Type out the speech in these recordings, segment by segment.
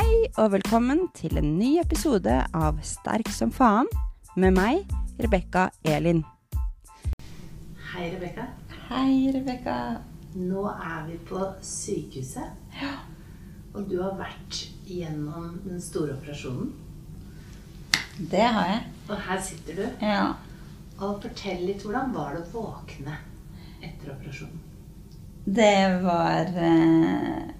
Hei og velkommen til en ny episode av Sterk som faen med meg, Rebekka Elin. Hei, Rebekka. Hei, Rebekka. Nå er vi på sykehuset. Ja. Og du har vært gjennom den store operasjonen. Det har jeg. Og her sitter du. Ja. Og fortell litt, hvordan var det å våkne etter operasjonen? Det var eh,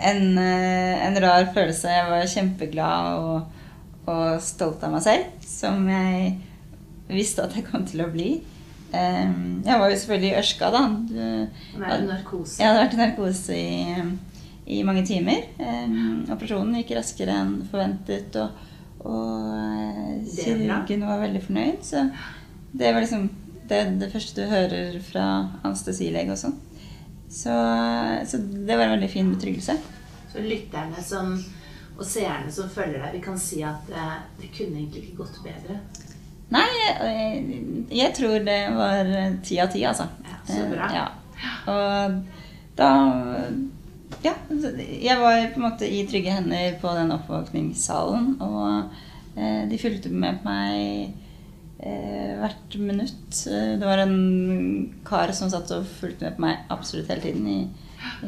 en, eh, en rar følelse. Jeg var kjempeglad og, og stolt av meg selv, som jeg visste at jeg kom til å bli. Jeg var jo selvfølgelig ørska, da. Du- er det narkose. Jeg hadde vært i narkose i, i mange timer. Operasjonen gikk raskere enn forventet, og, og eh, kirurgen var veldig fornøyd. Så det var liksom det, det første du hører fra anestesilege og sånn. Så, så det var en veldig fin betryggelse. Så lytterne som, og seerne som følger deg, vi kan si at det, det kunne egentlig ikke gått bedre. Nei, jeg, jeg tror det var ti av ti, altså. Ja, så bra. Eh, Ja. Og da Ja, jeg var på en måte i trygge hender på den oppvåkningssalen, og eh, de fulgte med meg eh, hvert minutt. Eh, Det var en kar som satt og fulgte med på meg absolutt hele tiden i,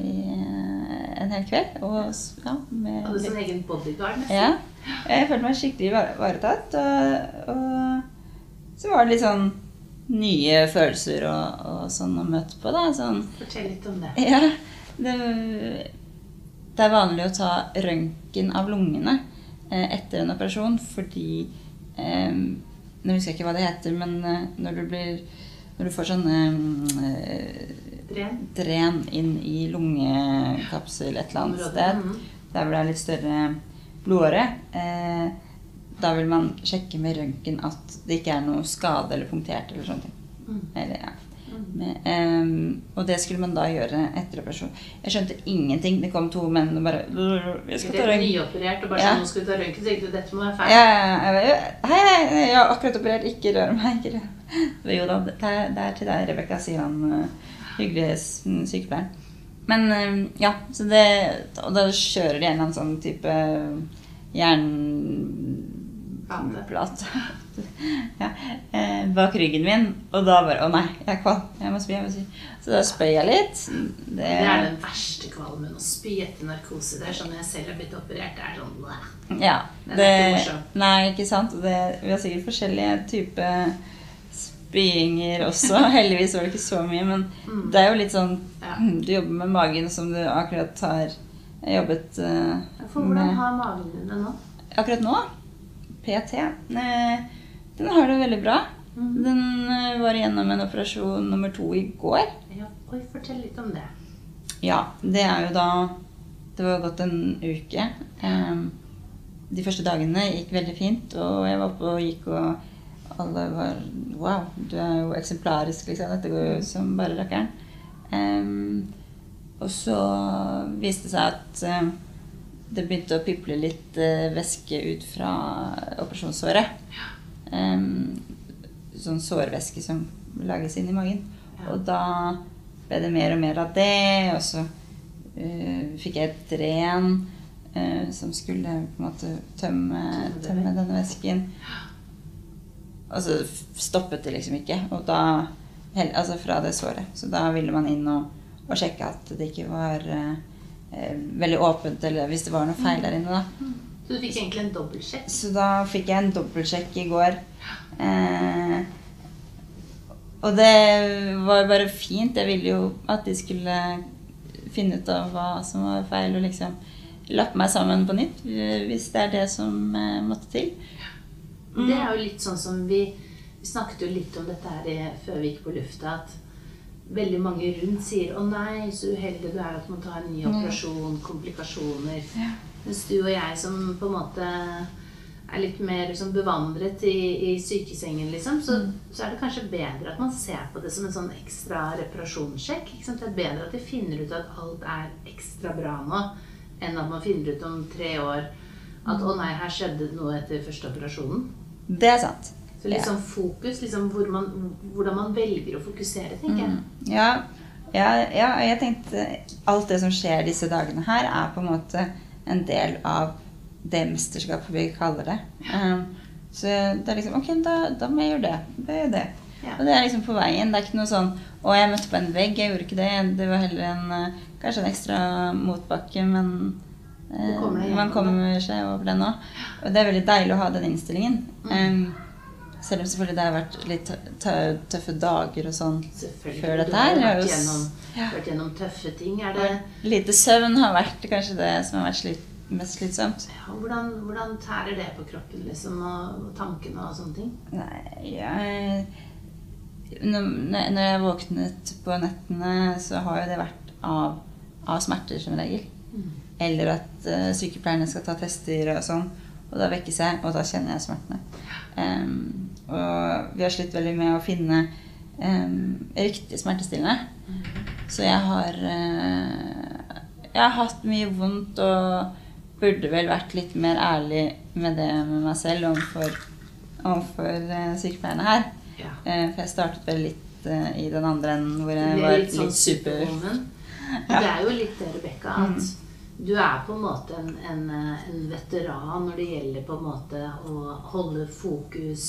i eh, en hel kveld. Og ja, med Hadde sin egen bodyguard. nesten. ja. Jeg følte meg skikkelig ivar- ivaretatt. Og, og så var det litt sånn nye følelser og, og sånn å møte på, da. Sånn, Fortell litt om det. ja, det, det er vanlig å ta røntgen av lungene eh, etter en operasjon fordi eh, Nå husker jeg ikke hva det heter, men eh, når du blir Når du får sånne eh, Dren. dren inn i lungekapsel et eller annet sted Mhm. der hvor det er litt større blodåre, eh, da vil man sjekke med røntgen at det ikke er noe skade eller punktert eller sånne ting. Mm. Eller, ja. Mm. Ehm, og det skulle man da gjøre etter operasjon. Jeg skjønte ingenting. Det kom to menn og bare Jeg skal ta røntgen. nyoperert, og bare Ja. sånn, du ta røntgen, tenkte du dette må være feil. Ja, ja, ja, jeg bare, hei, hei, jeg har akkurat operert. Ikke rør meg. ikke rør. Jo da, det er, det er til deg, Rebekka, sier han eh, hyggelige sykepleieren. Men um, ja, så det Og da kjører de en eller annen sånn type jernplate ja, eh, bak ryggen min. Og da bare Å nei, jeg er kvalm. Jeg må spy. Jeg må spy. Så da spøy jeg litt. Det, Det er den verste kvalmen. Å spy etter narkose. Det er sånn når jeg selv har blitt operert. Det er sånn bleh. Ja. Det, er Det, ikke morsom. nei, ikke sant. Det, vi har sikkert forskjellige typer spyinger også. Heldigvis var det ikke så mye, men Mm. det er jo litt sånn Ja. Du jobber med magen som du akkurat har jobbet uh, For hvordan med har magen din det nå? Akkurat nå, PT, eh, den har det veldig bra. Mhm. Den eh, var igjennom en operasjon nummer to i går. Ja, oi, fortell litt om det. Ja, det er jo da Det var gått en uke. De første dagene gikk veldig fint, og jeg var oppe og gikk, og alle var Wow, du er jo eksemplarisk, liksom. Dette går jo som bare rakkeren. Um, og så viste det seg at em, det begynte å piple litt eh, væske ut fra operasjonssåret. Sånn sårvæske som lages inn i magen. Og da ble det mer og mer av det, og så eh, fikk jeg et dren eh, som skulle på en måte tømme, Tømme denne væsken. Og så stoppet det liksom ikke. Og da Altså fra det såret. Så da ville man inn og, og sjekke at det ikke var eh, veldig åpent, eller hvis det var noe feil der inne, da. Så du fikk egentlig en dobbeltsjekk? Så da fikk jeg en dobbeltsjekk i går. Eh, og det var bare fint. Jeg ville jo at de skulle finne ut av hva som var feil, og liksom lappe meg sammen på nytt eh, hvis det er det som eh, måtte til. Det er jo litt sånn som vi Vi snakket jo litt om dette her før vi gikk på lufta, at veldig mange rundt sier 'Å nei, så uheldig du er at du må ta en ny operasjon, komplikasjoner'. Ja. Mens du og jeg som på en måte er litt mer liksom, bevandret i, i sykesengen, liksom, så, så er det kanskje bedre at man ser på det som en sånn ekstra reparasjonssjekk. Det er bedre at de finner ut at alt er ekstra bra nå, enn at man finner ut om tre år at 'Å nei, her skjedde det noe etter første operasjonen'. Det er sant. Så liksom fokus, liksom hvor man, hvordan man velger å fokusere, tenker jeg. Mm. Ja, ja, ja, jeg tenkte alt det som skjer disse dagene her, er på en måte en del av det mesterskapet vi kaller det. Um, så det er liksom Ok, da, da må jeg gjøre det. Da gjør jeg det. Ja. Og det er liksom på veien. Det er ikke noe sånn Å, jeg møtte på en vegg. Jeg gjorde ikke det. Det var heller en eh, kanskje en ekstra motbakke, men eh, kommer man kommer seg over det nå. Og det er veldig deilig å ha den innstillingen. Mm. Um, selv om selvfølgelig det har vært litt tø- tø- tøffe dager og sånn før dette her. Jeg har jo ja. vært gjennom tøffe ting. Er det, Lite søvn har vært kanskje det som har vært slit, mest slitsomt. ja, hvordan, hvordan tærer det på kroppen liksom, og, og tankene og sånne ting? Nei, jeg Når når jeg våknet på nettene, så har jo det vært av, av smerter som regel. Eller at uh, sykepleierne skal ta tester og sånn. Og da vekkes jeg, og da kjenner jeg smertene. Um, og vi har slitt veldig med å finne um, riktig smertestillende. Så jeg har eh, Jeg har hatt mye vondt og burde vel vært litt mer ærlig med det med meg selv overfor, overfor eh, sykepleierne her. Ja. Eh, for jeg startet vel litt i den andre enden hvor jeg var litt sånn super Ja. Det er jo litt det, Rebekka, at du er på en måte en, en, en veteran når det gjelder på en måte å holde fokus,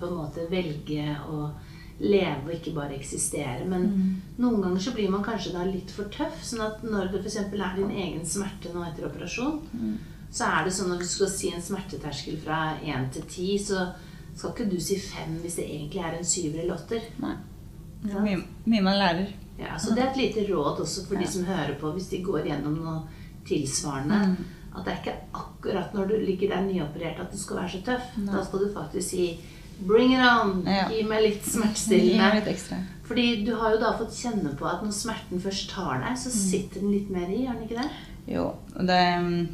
på en måte velge å leve og ikke bare eksistere. Men noen ganger så blir man kanskje da litt for tøff. Sånn at når det f.eks. er din egen smerte nå etter operasjon, så er det sånn at hvis du skal si en smerteterskel fra 1 til 10, så skal ikke du si 5 hvis det egentlig er en syver eller åtter. Nei. Det er mye, mye man lærer. Ja, så Det er et lite råd også for de som hører på, hvis de går gjennom noe tilsvarende. Mm. At det er ikke akkurat når du ligger der nyoperert at du skal være så tøff. Nei. Da skal du faktisk si 'bring it on'. Ja. Gi meg litt smertestillende. litt. Fordi du har jo da fått kjenne på at når smerten først tar deg, Mm. så sitter den litt mer i, gjør den ikke det? Jo, det mm,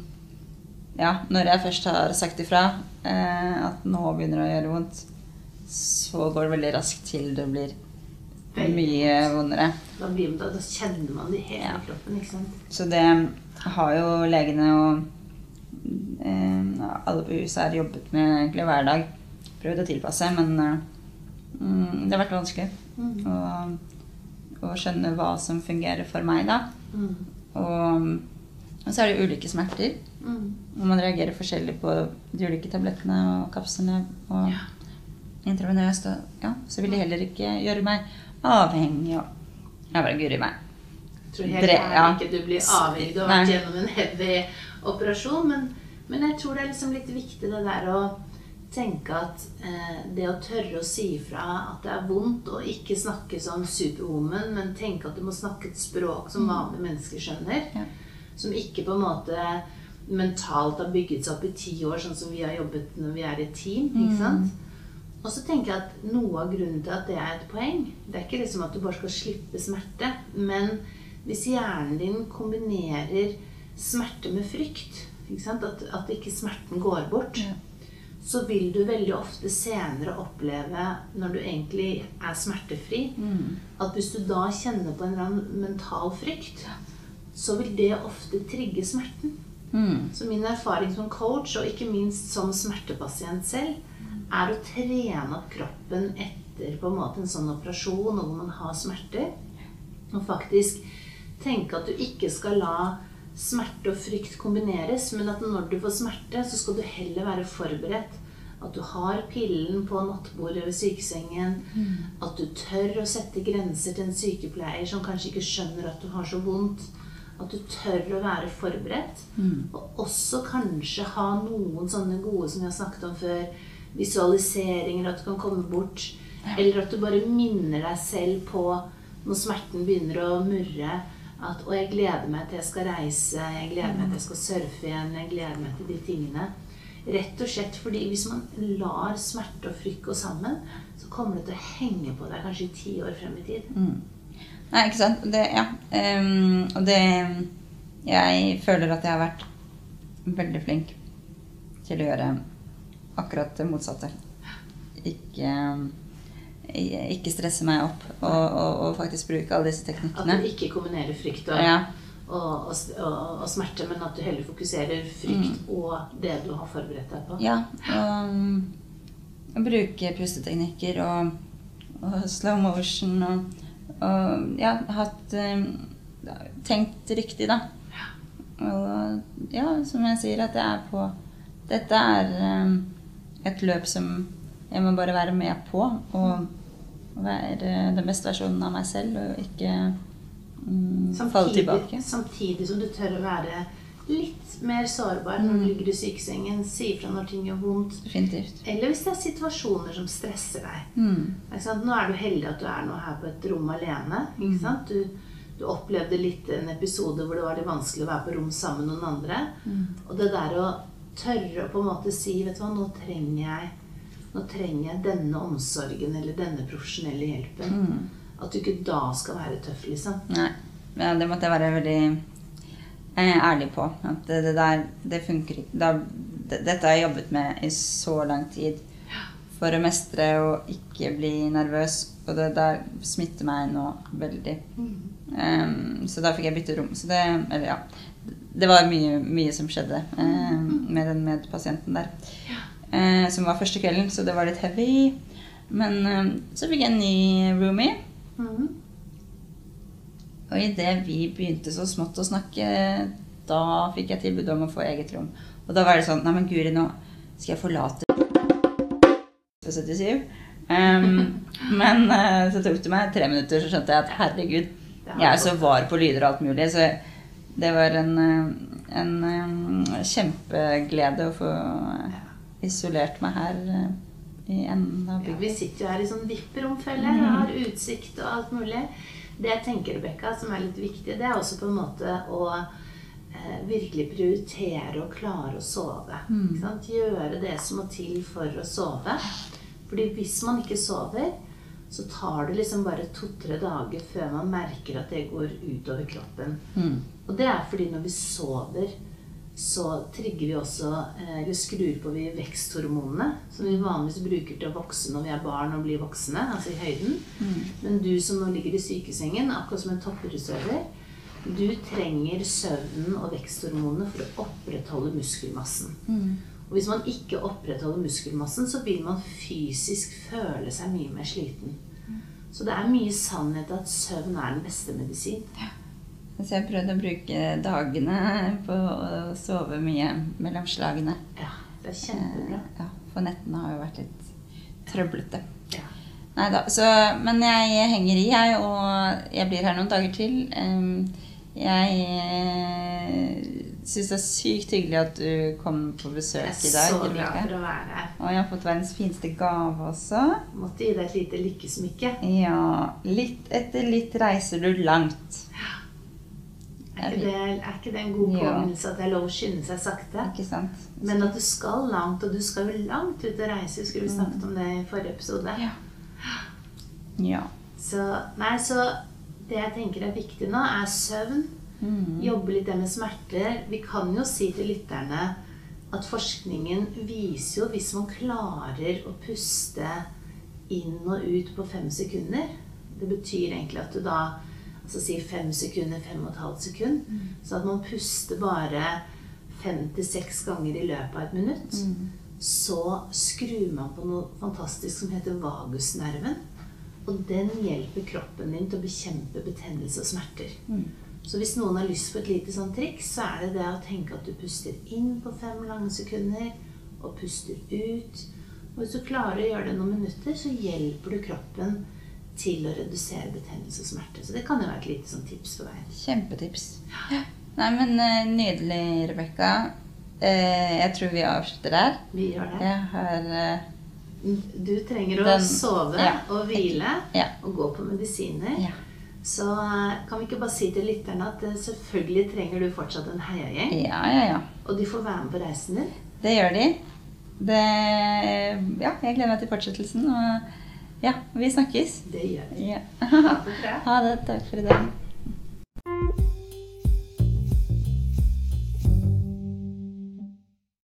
Ja, når jeg først har sagt ifra eh, at nå begynner det å gjøre vondt, så går det veldig raskt til det blir Veldig mye vondere. Da, blir, da, da kjenner man det helt Ja. i kroppen. ikke sant? Så det har jo legene og eh, alle på huset her jobbet med egentlig hver dag. Prøvd å tilpasse, men eh, mm, det har vært vanskelig Mm. å, å skjønne hva som fungerer for meg, da. Mm. Og, og så er det ulike smerter. Mm. Og man reagerer forskjellig på de ulike tablettene og kapslene. Og Ja. intravenøst. Og ja, så vil de heller ikke gjøre meg avhengig. Og jeg bare guri meg. Jeg tror helt ærlig ja. ikke du blir avhengig. Du har vært gjennom en heavy operasjon. Men, men jeg tror det er liksom litt viktig det der å tenke at eh, det å tørre å si ifra at det er vondt, og ikke snakke som superwoman, men tenke at du må snakke et språk som vanlige mennesker skjønner. Ja. Som ikke på en måte mentalt har bygget seg opp i ti år, sånn som vi har jobbet når vi er et team. ikke sant? Og så tenker jeg at noe av grunnen til at det er et poeng Det er ikke liksom at du bare skal slippe smerte, men hvis hjernen din kombinerer smerte med frykt, ikke sant? At, at ikke smerten går bort, Ja. Så vil du veldig ofte senere oppleve, når du egentlig er smertefri, Mm. at hvis du da kjenner på en eller annen mental frykt, så vil det ofte trigge smerten. Mm. Så min erfaring som coach, og ikke minst som smertepasient selv, er å trene opp kroppen etter på en måte en sånn operasjon og hvor man har smerter. Og faktisk tenke at du ikke skal la smerte og frykt kombineres, men at når du får smerte, så skal du heller være forberedt. At du har pillen på nattbordet ved sykesengen. At du tør å sette grenser til en sykepleier som kanskje ikke skjønner at du har så vondt. At du tør å være forberedt. Og også kanskje ha noen sånne gode som vi har snakket om før. Visualiseringer, at du kan komme bort. Eller at du bare minner deg selv på når smerten begynner å murre. At 'Å, jeg gleder meg til jeg skal reise. Jeg gleder meg til jeg skal surfe igjen. Jeg gleder meg til de tingene'. Rett og slett fordi hvis man lar smerte og frykt gå sammen, så kommer det til å henge på deg kanskje ti år frem i tid. Mm. Nei, ikke sant. Det, ja. Og det Jeg føler at jeg har vært veldig flink til å gjøre akkurat det motsatte. Ikke, ikke stresse meg opp og, og, og faktisk bruke alle disse teknikkene. At du ikke kombinerer frykt og, Ja. og, og, smerte, men at du heller fokuserer frykt og det du har forberedt deg på. Ja, og, og bruke pusteteknikker og, slow motion og, ja, hatt eh, tenkt riktig, da. og ja, som jeg sier, at det er på Dette er eh, et løp som jeg må bare være med på. Og være den beste versjonen av meg selv, og ikke mm, falle tilbake. Samtidig som du tør å være litt mer sårbar når du ligger i sykesengen. Si ifra når ting gjør vondt. Definitivt. Eller hvis det er situasjoner som stresser deg. Mm. Nå er du heldig at du er nå her på et rom alene. Ikke sant? Du, du opplevde litt en episode hvor det var litt vanskelig å være på rom sammen med noen andre. Og det der å tørre å på en måte si Vet du hva, nå trenger jeg nå trenger jeg denne omsorgen eller denne profesjonelle hjelpen. At du ikke da skal være tøff, liksom. Nei. Ja, det måtte jeg være veldig eh, ærlig på. At det, det der, det funker ikke. Det, dette har jeg jobbet med i så lang tid. For å mestre og ikke bli nervøs. Og det der smitter meg nå veldig. Um, så da fikk jeg bytte rom. Så det Eller ja. Det var mye, mye som skjedde eh, med den medpasienten der. Eh, som var første kvelden, så det var litt heavy. Men eh, så fikk jeg en ny roomie. Mhm. Og idet vi begynte så smått å snakke, da fikk jeg tilbud om å få eget rom. Og da var det sånn Nei, men Guri, nå skal jeg forlate 77. Um, men uh, så tok det meg tre minutter, så skjønte jeg at herregud, jeg er så var på lyder og alt mulig. Så det var en, en, en eh, kjempeglede å få isolert meg her eh, i enden av Ja, vi sitter jo her i sånn VIP-rom, føler jeg. Jeg har utsikt og alt mulig. Det jeg tenker, Rebekka, som er litt viktig, det er også på en måte å eh, virkelig prioritere å klare å sove. Sant? Gjøre det som må til for å sove. Fordi hvis man ikke sover, så tar det liksom bare to-tre dager før man merker at det går utover kroppen. Mm. Og det er fordi når vi sover, så trigger vi også, eh, eller skrur på vi veksthormonene, som vi vanligvis bruker til å vokse når vi er barn og blir voksne, altså i høyden. Men du som nå ligger i sykesengen, akkurat som en toppidrettsutøver, du trenger søvnen og veksthormonene for å opprettholde muskelmassen. Og hvis man ikke opprettholder muskelmassen, så vil man fysisk føle seg mye mer sliten. Så det er mye sannhet at søvn er den beste medisin. Så jeg prøvde å bruke dagene på å sove mye mellom slagene. Ja, det er kjempebra. Eh, Ja, for nettene har jo vært litt trøblete. Ja. Nei da, så, men jeg henger i, jeg, og jeg blir her noen dager til. Jeg syns det er sykt hyggelig at du kom på besøk i dag. Jeg er så glad for å være her. Og jeg har fått verdens fineste gave også. Måtte gi deg et lite lykkesmykke. Ja, litt etter litt reiser du langt. Er ikke, det, er ikke det en god påminnelse at det er lov å skynde seg sakte? Ikke sant? Men at du skal langt, og du skal jo langt ut og reise. Du vi snakket om det i forrige episode? Ja. Ja. Så, nei, så det jeg tenker er viktig nå, er søvn. Mm. Jobbe litt det med smerter. Vi kan jo si til lytterne at forskningen viser jo hvis man klarer å puste inn og ut på fem sekunder Det betyr egentlig at du da altså si fem sekunder, fem og et halvt sekund. Så at man puster bare fem til seks ganger i løpet av et minutt. Så skrur man på noe fantastisk som heter vagusnerven. Og den hjelper kroppen din til å bekjempe betennelse og smerter. Så hvis noen har lyst på et lite sånn triks, så er det det å tenke at du puster inn på fem lange sekunder, og puster ut. Og hvis du klarer å gjøre det noen minutter, så hjelper du kroppen til å redusere betennelse og smerte. Så det kan jo være et lite sånn tips på veien. Kjempetips. Nei, men eh, nydelig, Rebekka. Eh, jeg tror vi avslutter der. Vi gjør det. Jeg har eh, Du trenger å Den- sove ja. og hvile Ja. og gå på medisiner. Ja. Så kan vi ikke bare si til lytterne at selvfølgelig trenger du fortsatt en heiagjeng. Ja, ja, ja. Og de får være med på reisen din. Det gjør de. Det Ja, jeg gleder meg til fortsettelsen. Og ja, vi snakkes. Det gjør vi. Ja. Ha det. Takk for i dag.